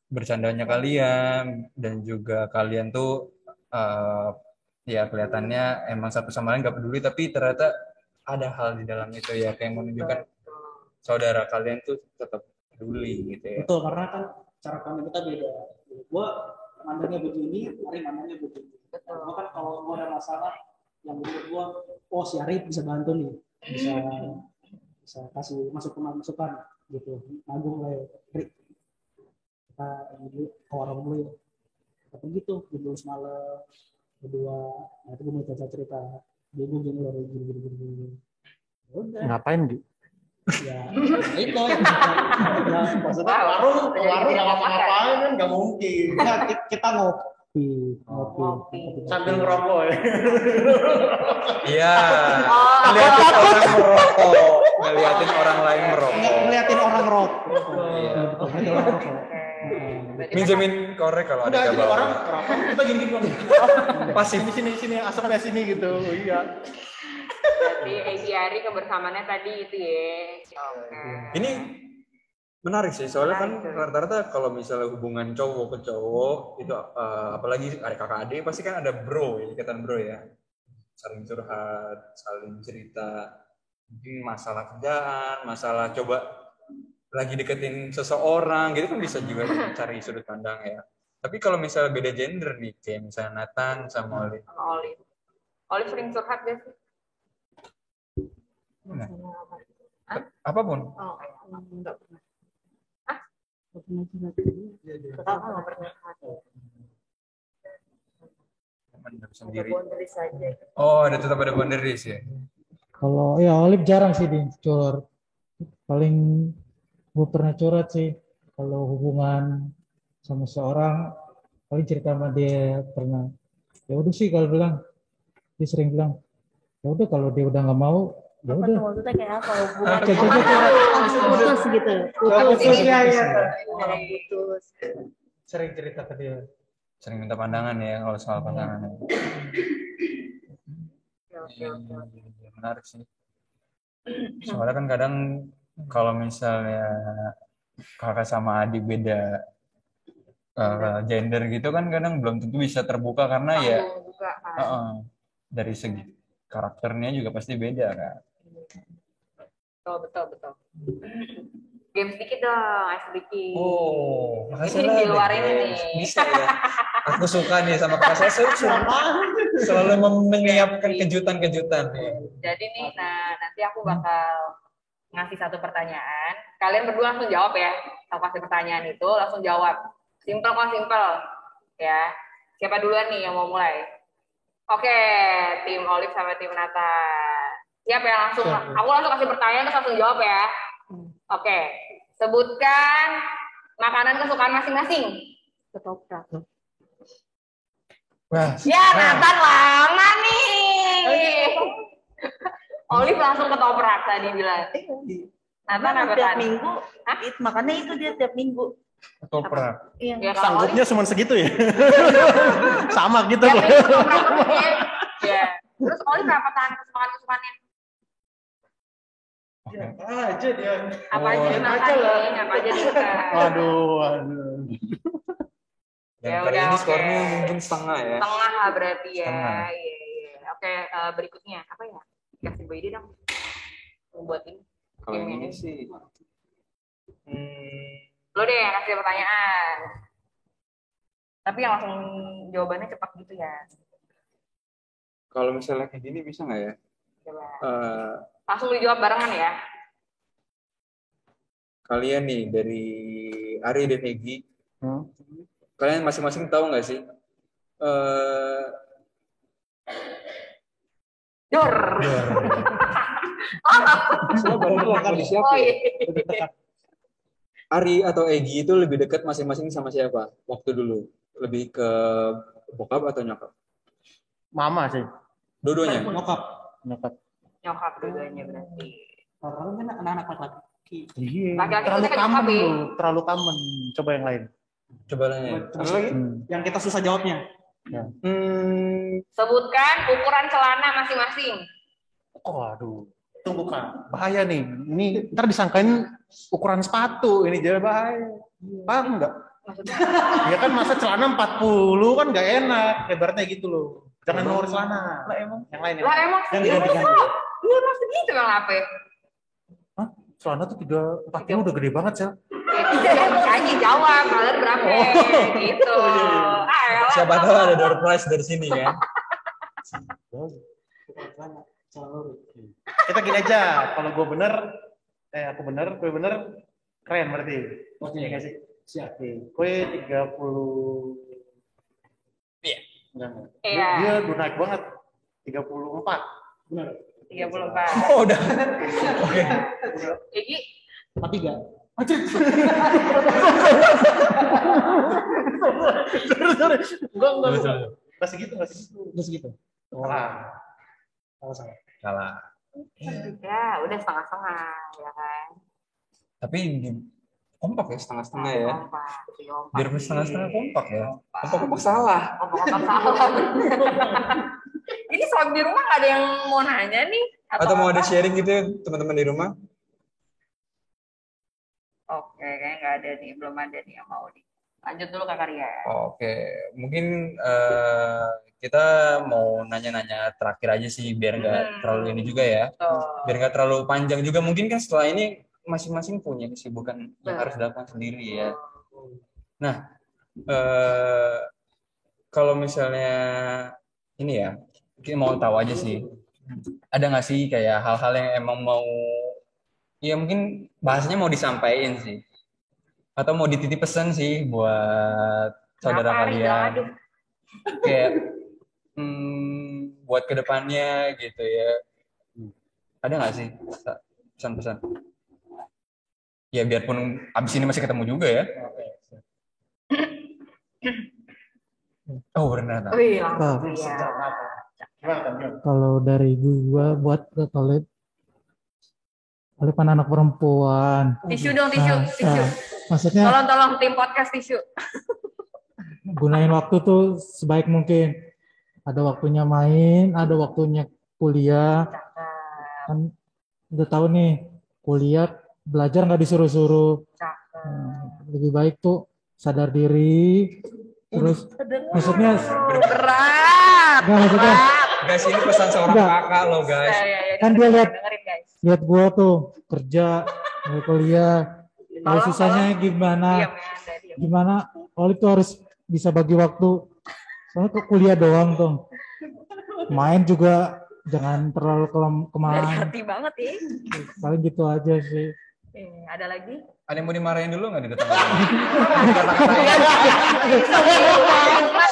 bercandanya kalian dan juga kalian tuh eh, ya kelihatannya emang satu sama lain nggak peduli tapi ternyata ada hal di dalam itu ya kayak menunjukkan saudara kalian tuh tetap peduli gitu ya.
betul karena kan cara pandang kita beda. Gue mandangnya begini Ari mandangnya begini.
Betul.
gue kan kalau gue ada masalah yang menurut gua oh si Arif bisa bantu nih bisa bisa kasih masukan masukan gitu. Agung lah ya kita ini ke warung dulu ya. Apa gitu gitu semalam berdua nah itu gue mau cerita cerita dia gue gini loh gini gini gini gini Ya udah
Ngapain di?
ya ya itu ya,
Maksudnya warung, warung
tidak
nggak ngapa-ngapain kan nggak mungkin.
Ki- kita ngopi ngopi
Ngopi.
Sambil ngerokok ya.
Iya. Ngeliatin orang merokok. Ngeliatin orang lain merokok.
Nge- ngeliatin orang rokok
Berarti
Minjemin korek kalau ada
Udah jadi orang kita gini gini.
Pasif.
Sini sini sini asapnya sini gitu. Iya.
Berarti ACRI kebersamaannya tadi itu ya. Oke.
Ini menarik sih soalnya kan
Menarik,
rata-rata kalau misalnya hubungan cowok ke cowok itu eh, apalagi adik kakak adik pasti kan ada bro ya ikatan bro ya saling curhat saling cerita mungkin masalah kerjaan masalah coba lagi deketin seseorang gitu kan bisa juga cari sudut pandang ya tapi kalau misalnya beda gender nih kayak misalnya Nathan sama Oli
Sama Olive. Olive sering curhat gak sih?
Apa? apa
pun
Oh, enggak pernah.
Hah?
Enggak pernah curhat.
Pernah curhat.
Pendam
Ada
sendiri
boundaries aja.
oh ada tetap ada boundaries ya
Kalau ya Olive jarang sih di curhat. Paling gue pernah curhat sih kalau hubungan sama seorang paling cerita sama dia pernah. Ya udah sih kalau bilang dia sering bilang ya udah kalau dia udah nggak mau ya udah
maksudnya kayak apa? Hubungan
Coba curhat.
langsung putus gitu.
Putus, iya, iya.
Orang putus.
sering cerita ke dia.
sering minta pandangan ya kalau soal pasangan ya.
Oke, oke, oke.
Iya, menarik sih. Soalnya kan kadang kalau misalnya kakak sama adik beda eh, gender gitu kan kadang belum tentu bisa terbuka karena ya
juga kan.
eh, eh, dari segi karakternya juga pasti beda kan.
Betul, betul, betul. Game sedikit dong, ice sedikit.
Oh,
Ini di luar ini nih.
Bisa ya. Aku suka nih sama kakak saya selalu, selalu menyiapkan kejutan-kejutan nih.
Jadi nih, nah nanti aku bakal ngasih satu pertanyaan. Kalian berdua langsung jawab ya. Aku kasih pertanyaan itu, langsung jawab. Simple kok, simple. Ya. Siapa duluan nih yang mau mulai? Oke, tim Olive sama tim Nata. Siap ya langsung.
Siap.
Aku langsung kasih pertanyaan terus langsung jawab ya. Oke. Sebutkan makanan kesukaan masing-masing.
Ketoprak.
Wah,
Ya, Nathan lama nih. Olive langsung ketoprak tadi bilang. Nathan apa
tiap
tadi?
minggu,
Hah?
it, makanya itu dia tiap minggu.
ketoprak.
Iya.
Ya
Sanggupnya cuma segitu ya. Sama gitu
tiap
loh.
ya. Ya. Terus Olive apa tahan kesukaan kesukaannya?
Oke.
aja dia.
Apa
Oh,
aja nih? Apa aja dimakan?
Waduh, waduh.
Dan
Ya
kali
udah,
ini skornya mungkin setengah ya.
Tengah lah berarti ya.
Setengah.
Iya, iya. Oke, eh, berikutnya apa ya? Kasih Bu ide dong. Buat ini.
Kalau ini
ini.
sih, hmm,
Lo deh yang kasih pertanyaan. Tapi yang langsung jawabannya cepat gitu ya.
kalau misalnya kayak gini bisa nggak ya?
Coba.
Eh,
Langsung dijawab barengan ya.
kalian nih dari Ari dan Egi,
Hmm.
kalian masing-masing tahu nggak sih? Eh
Dur.
siapa
Oh
ya?
iya.
Ari atau Egi itu lebih dekat masing-masing sama siapa? Waktu dulu lebih ke bokap atau nyokap?
Mama sih.
Dua-duanya.
Nyokap.
Nyokap.
Nyokap dua-duanya berarti.
Kalau kan anak-anak laki-laki.
Iya. Terlalu
nyokap, ya.
lu, terlalu common. Coba yang lain.
Coba. Ada lagi?
Hmm.
Yang kita susah jawabnya.
Hmm,
Sebutkan ukuran celana masing-masing.
Oh, aduh. Tunggu kak, bahaya nih. Ini ntar disangkain ukuran sepatu. Ini jadi bahaya. Paham nggak?
Maksudnya
Ya kan masa celana 40 kan nggak enak. Lebarnya gitu loh. Jangan nomor celana.
Lah emang.
Yang lain ya.
lah emang
Yang
segitu
diganti-ganti.
kok. Iya emang segitu yang lape.
Celana tuh tiga empat puluh udah gede banget sel.
Ya, itu aja jawab kalian berapa gitu. Ah, elah.
siapa tahu ada door prize dari sini
selalu.
Kita gini aja, kalau gue bener, eh aku bener, gue bener, keren berarti.
Oke.
Iya nggak sih?
Siap.
Gue 30
Iya.
Enggak, enggak.
Iya.
Dia udah naik banget. 34.
Benar.
34.
Oh, udah. Oke.
Egi,
Empat tiga.
Sorry, sorry. Enggak, enggak. Enggak. Nggak segitu, nggak segitu.
Segitu.
Salah.
Salah salah.
Salah.
ya udah setengah-setengah ya kan.
Tapi di- kompak ya setengah-setengah ya.
Kompak, kompak.
Biar setengah-setengah kompak ya. Salah.
Kompak-kompak salah. Ini soal di rumah nggak ada yang mau nanya nih?
Atau mau ada
apa?
sharing gitu ya, teman-teman di rumah?
Oke, kayaknya nggak ada nih, belum ada nih yang mau nih. Lanjut dulu Kak Karya.
Oke, mungkin eh, kita mau nanya-nanya terakhir aja sih biar nggak
Hmm.
terlalu ini juga ya.
Tuh.
Biar nggak terlalu panjang juga. Mungkin kan setelah ini masing-masing punya kesibukan yang
Betul.
harus dilakukan sendiri ya. Nah, eh, kalau misalnya ini ya, kita mau tahu aja sih. Ada nggak sih kayak hal-hal yang emang mau, ya mungkin bahasanya mau disampaikan sih. Atau mau dititip pesan sih buat saudara kalian.
aduh.
Kayak hmm, buat ke depannya gitu ya. Ada nggak sih pesan-pesan? Ya biarpun abis ini masih ketemu juga ya. Oh Renata.
Wih, langsung
Nah,
ya.
Kalau dari gua buat ke toilet oleh anak perempuan.
Tisu dong, tisu,
Nah,
tisu.
nah, maksudnya
Tolong, tolong tim podcast tisu.
gunain waktu tuh sebaik mungkin. Ada waktunya main, ada waktunya kuliah. Kan udah tahu nih, kuliah belajar nggak disuruh-suruh. Nah, lebih baik tuh sadar diri. Terus maksudnya
Berat.
Nggak, maksudnya
Guys ini pesan seorang
Enggak.
kakak loh
Ya,
guys.
ya, ya,
Kan dia
dengerin,
lihat- lihat gua tuh kerja, mau kuliah. Kalau susahnya
tolong.
gimana?
Diam ya, diam.
Gimana? Oli tuh harus bisa bagi waktu. Soalnya ke kuliah doang tuh. Main juga jangan terlalu kelam
Dari
ke mana.
hati banget ya.
Paling gitu aja sih.
Eh, ada lagi?
Ada yang mau dimarahin dulu nggak di depan?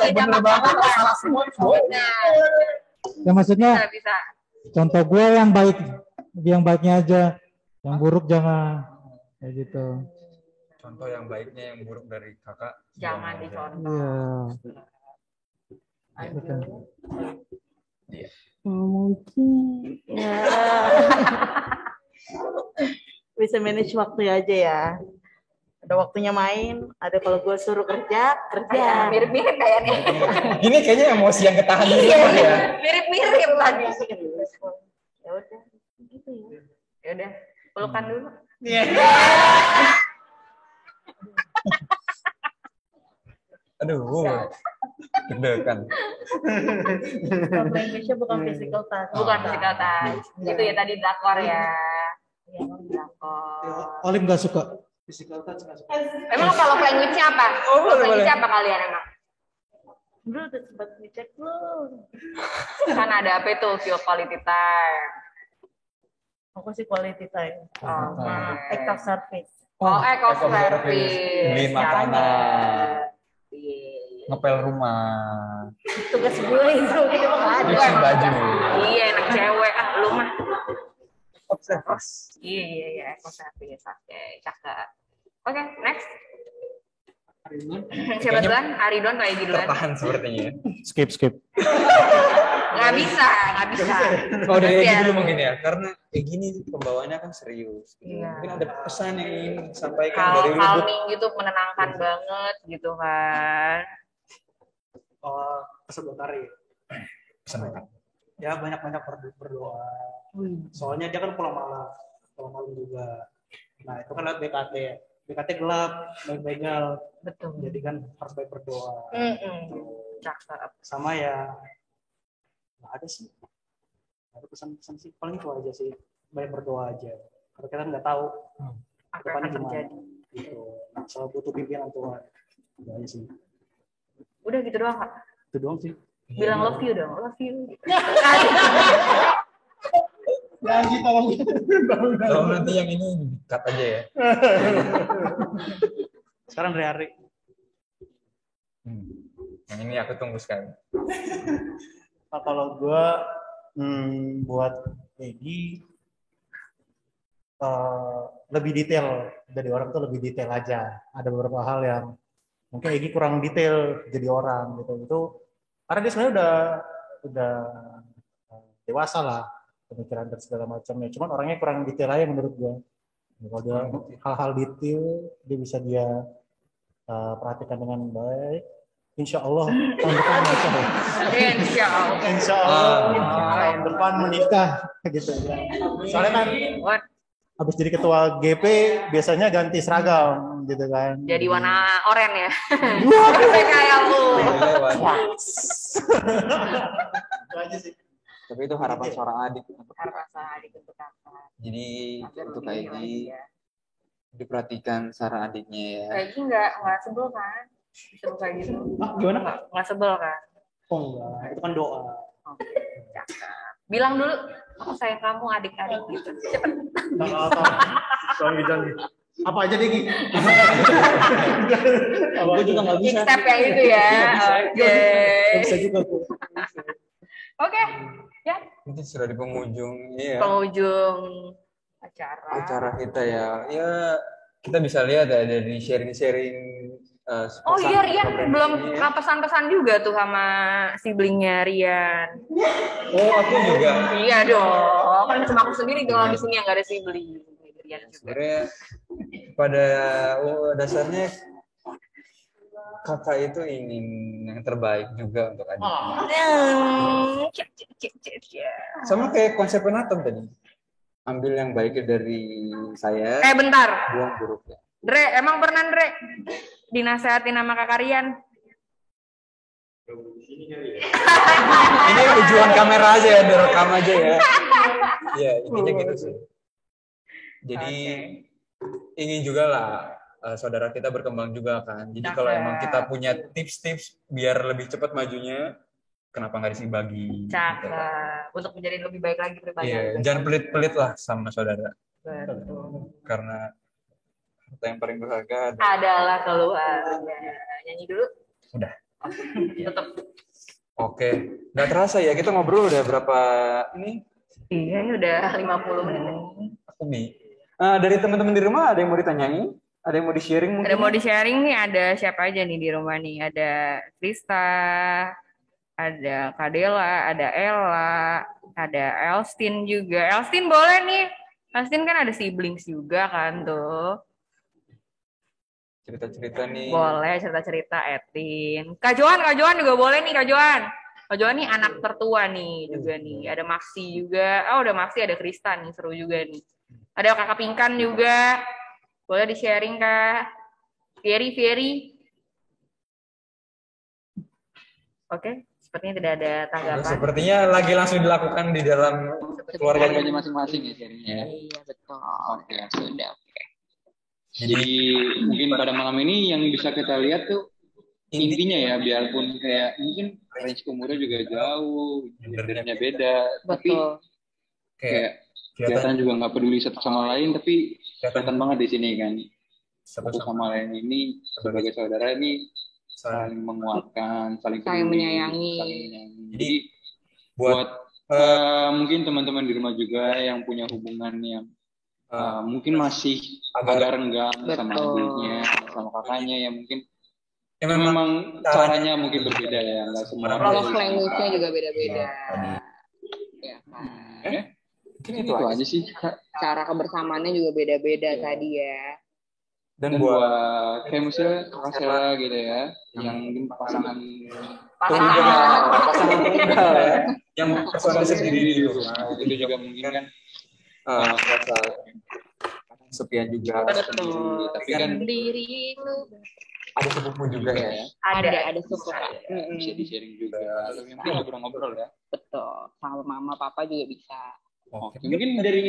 Bener banget.
salah semua.
Ya maksudnya
Bisa, bisa.
contoh gue yang baik, yang baiknya aja, yang buruk jangan. Kayak gitu.
Contoh yang baiknya yang buruk dari kakak.
Jangan dicontoh.
Iya.
Lanjut.
Hmm, mungkin ya bisa manage waktu aja ya ada waktunya main ada kalau gue suruh kerja kerja
mirip-mirip kayaknya.
Ini kayaknya emosi yang ketahan dulu
Iya,
ya.
mirip-mirip tadi.
ya udah gitu ya
Ya udah, pelukan dulu.
Aduh, deg-degan.
Language-nya bukan physical touch
Bukan physical touch. Itu ya tadi drakor ya. Iya, drakor.
Olim gak suka.
Physical touch nggak suka.
Emang kalau language-nya apa?
Oh,
language
boleh.
apa kalian emang?
Bro, udah sempat ngecek belum?
Kan ada apa itu? Feel quality time.
Aku sih quality time.
Oh,
Sama act of service.
Oh, eco
Eco
service.
Beliin
Ya,
makanan.
Iya.
Ngepel rumah.
Tugas gue itu.
Cuci baju.
Iya, enak cewek. Ah, lu mah.
Observas.
Iya, iya, iya. Eco service. Oke, cakep. Oke, next. Siapa duluan? Aridon Egi duluan?
Tertahan sepertinya ya.
Skip, skip.
Nggak bisa, nggak bisa.
Oh dari Egi
Nanti
dulu
ya.
mungkin ya, karena Egi ini pembawaannya kan serius. gitu.
Iya.
Mungkin ada pesan yang ingin disampaikan
Kalau
dari
calming gitu menenangkan banget gitu kan.
Oh, pesan buat Ari.
Pesan apa?
Ya banyak-banyak berdo- berdoa. Soalnya dia kan pulang malam, pulang malam juga. Nah itu kan lewat BKT. BKT gelap, baik begal.
Betul.
Jadi kan harus baik berdoa.
Cakep.
Sama ya, nggak ada sih. Nggak ada pesan-pesan sih. Paling itu aja sih. Baik berdoa aja. Karena kita nggak tahu
Apa yang akan terjadi?
Gitu. Nah, selalu butuh pimpinan Tuhan. Itu aja sih.
Udah gitu doang kak.
Itu doang sih.
Bilang love you dong, love you.
Janji tolong.
Kalau nanti yang ini cut aja ya.
Sekarang dari Ari.
Hmm. Yang ini aku tunggu sekali.
Nah, kalau gue hmm, buat Egi eh, lebih detail dari orang tuh lebih detail aja. Ada beberapa hal yang mungkin Egi kurang detail jadi orang gitu. Itu karena dia sebenarnya udah udah eh, dewasa lah pemikiran dan segala macamnya. Cuman orangnya kurang detail aja menurut gue. Kalau dia hal-hal detail dia bisa dia eh, perhatikan dengan baik. Insya Allah tahun depan menikah. ya.
Insya Allah.
Insya Allah tahun depan menikah gitu ya. Soalnya kan habis jadi ketua GP biasanya ganti seragam gitu kan.
Jadi warna oranye ya. Kayak lu.
Itu aja sih.
Tapi itu harapan seorang adik.
Rasa adik untuk kakak.
Jadi untuk
lagi ya.
diperhatikan secara adiknya ya.
Kayak gini nggak nggak sebel kan? Disuruh kayak gitu.
Ah, gimana?
Nggak nggak sebel kan?
Oh enggak, itu kan doa.
Oke, cakep. Bilang dulu, aku sayang kamu adik-adik gitu. Cepet.
Apa? Soalnya janji. Apa aja deh?
Gue juga nggak bisa.
step yang itu ya. Oke.
Bisa juga gue.
Oke. Ya,
Ini sudah di penghujung ya.
penghujung acara.
Acara kita ya.
Ya kita bisa lihat ya dari sharing-sharing eh,
Oh iya, Rian belum
ya.
pesan-pesan juga tuh sama siblingnya Rian.
Oh aku juga.
Iya dong, kan cuma aku sendiri kalau di sini yang nggak ada sibling. Juga.
Sebenarnya pada oh, dasarnya kakak itu ingin yang terbaik juga untuk adik.
Cek.
Sama kayak konsep penatom tadi.
Ambil yang baik dari saya,
Eh bentar,
buang buruknya.
Dre, emang pernah Dre dinasehatin sama kakak Rian?
Ini tujuan kamera aja ya, direkam aja ya. Iya, intinya gitu sih. Jadi ingin juga lah eh, saudara kita berkembang juga kan. Jadi kalau emang kita punya tips-tips biar lebih cepat majunya, kenapa nggak disih bagi? gitu kan.
Cakep. Untuk menjadi lebih baik lagi pribadi.
Iya, jangan pelit-pelit lah sama saudara.
Betul.
Karena harta yang paling berharga ada.
Adalah keluarga. Nyanyi dulu.
Udah.
Tetap.
Oke, nggak terasa ya kita ngobrol udah berapa ini?
Iya, ini udah 50 menit.
Aku nih. Eh, dari teman-teman di rumah ada yang mau ditanyain? Ada yang mau di-sharing mungkin?
Ada mau di-sharing nih, ada siapa aja nih di rumah nih? Ada Krista, ada Kadela, ada Ella, ada Elstin juga. Elstin boleh nih. Elstin kan ada siblings juga kan tuh.
Cerita-cerita nih.
Boleh cerita-cerita Etin. Kak Joan, Kak Joan juga boleh nih Kak Joan. Kak Joan nih anak tertua nih juga nih. Ada Maxi juga. Oh, ada Maxi, ada Krista nih, seru juga nih. Ada Kakak Pingkan juga. Boleh di-sharing Kak. Fieri, Fieri. Oke, sepertinya tidak ada tanggapan.
Sepertinya lagi langsung dilakukan di dalam keluarga.
Keluarganya masing-masing ya sharingnya. ya.
Iya, betul.
Oke, sudah. Jadi mungkin pada malam ini yang bisa kita lihat tuh intinya ya biarpun kayak mungkin range umurnya juga jauh, gendernya beda, tapi
Betul.
Kayak
kayak
kelihatan
kelihatan juga nggak peduli satu sama lain, tapi kelihatan banget di sini kan
satu sama
sama lain ini sebagai saudara ini saling menguatkan, saling
Saling
peduli,
menyayangi.
saling menyayangi.
Jadi, buat
buat eh, mungkin teman-teman di rumah juga yang punya hubungan yang eh, mungkin masih
Agak-
agak renggang sama adiknya, sama kakaknya ya mungkin
ya
memang,
memang
caranya mungkin berbeda ya, nggak semua
Love
bisa.
language-nya juga beda-beda. Ya kan.
Eh, mungkin itu aja sih. Kak.
Cara kebersamaannya juga beda-beda tadi ya.
dan
Dan
buat
buat kayak misalnya kakak saya gitu ya, yang mungkin pasangan
Pasangan.
pasangan tunggal ya,
yang personal sendiri di rumah
itu juga mungkin kan eh, merasa kesepian juga
Betul.
sendiri, tapi kan
Sendiri itu
ada sepupu juga ya.
ada ada suka.
bisa di sharing juga, tapi mungkin ngobrol-ngobrol ya.
Betul. Sama mama papa juga bisa.
Oke, mungkin dari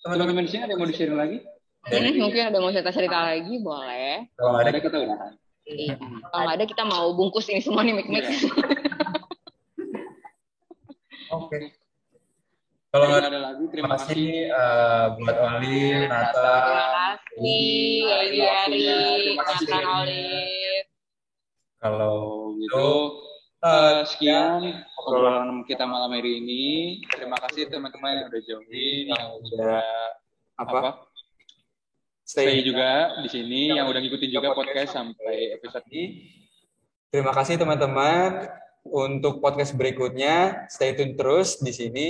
teman-teman di sini ada yang mau di sharing lagi?
Hmm, mungkin ada mau cerita-cerita lagi boleh.
Kalau nggak ada
Ada kita udah.
Iya. Kalau nggak ada kita mau bungkus ini semua nih mik-mik.
Oke. Kalau
Kalau
nggak
ada lagi,
terima
kasih
eh, buat Oli, Nata,
Terima kasih, Oli Ari,
Terima kasih.
Nathan Olive.
kalau
Gitu. Eh, sekian obrolan kita malam hari ini. Terima kasih teman-teman yang udah join, yang udah apa? Stay juga di sini, yang udah ngikutin juga podcast sampai episode ini.
Terima kasih teman-teman untuk podcast berikutnya. Stay tune terus di sini.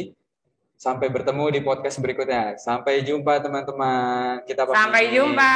Sampai bertemu di podcast berikutnya. Sampai jumpa teman-teman. Kita pamit.
Sampai jumpa.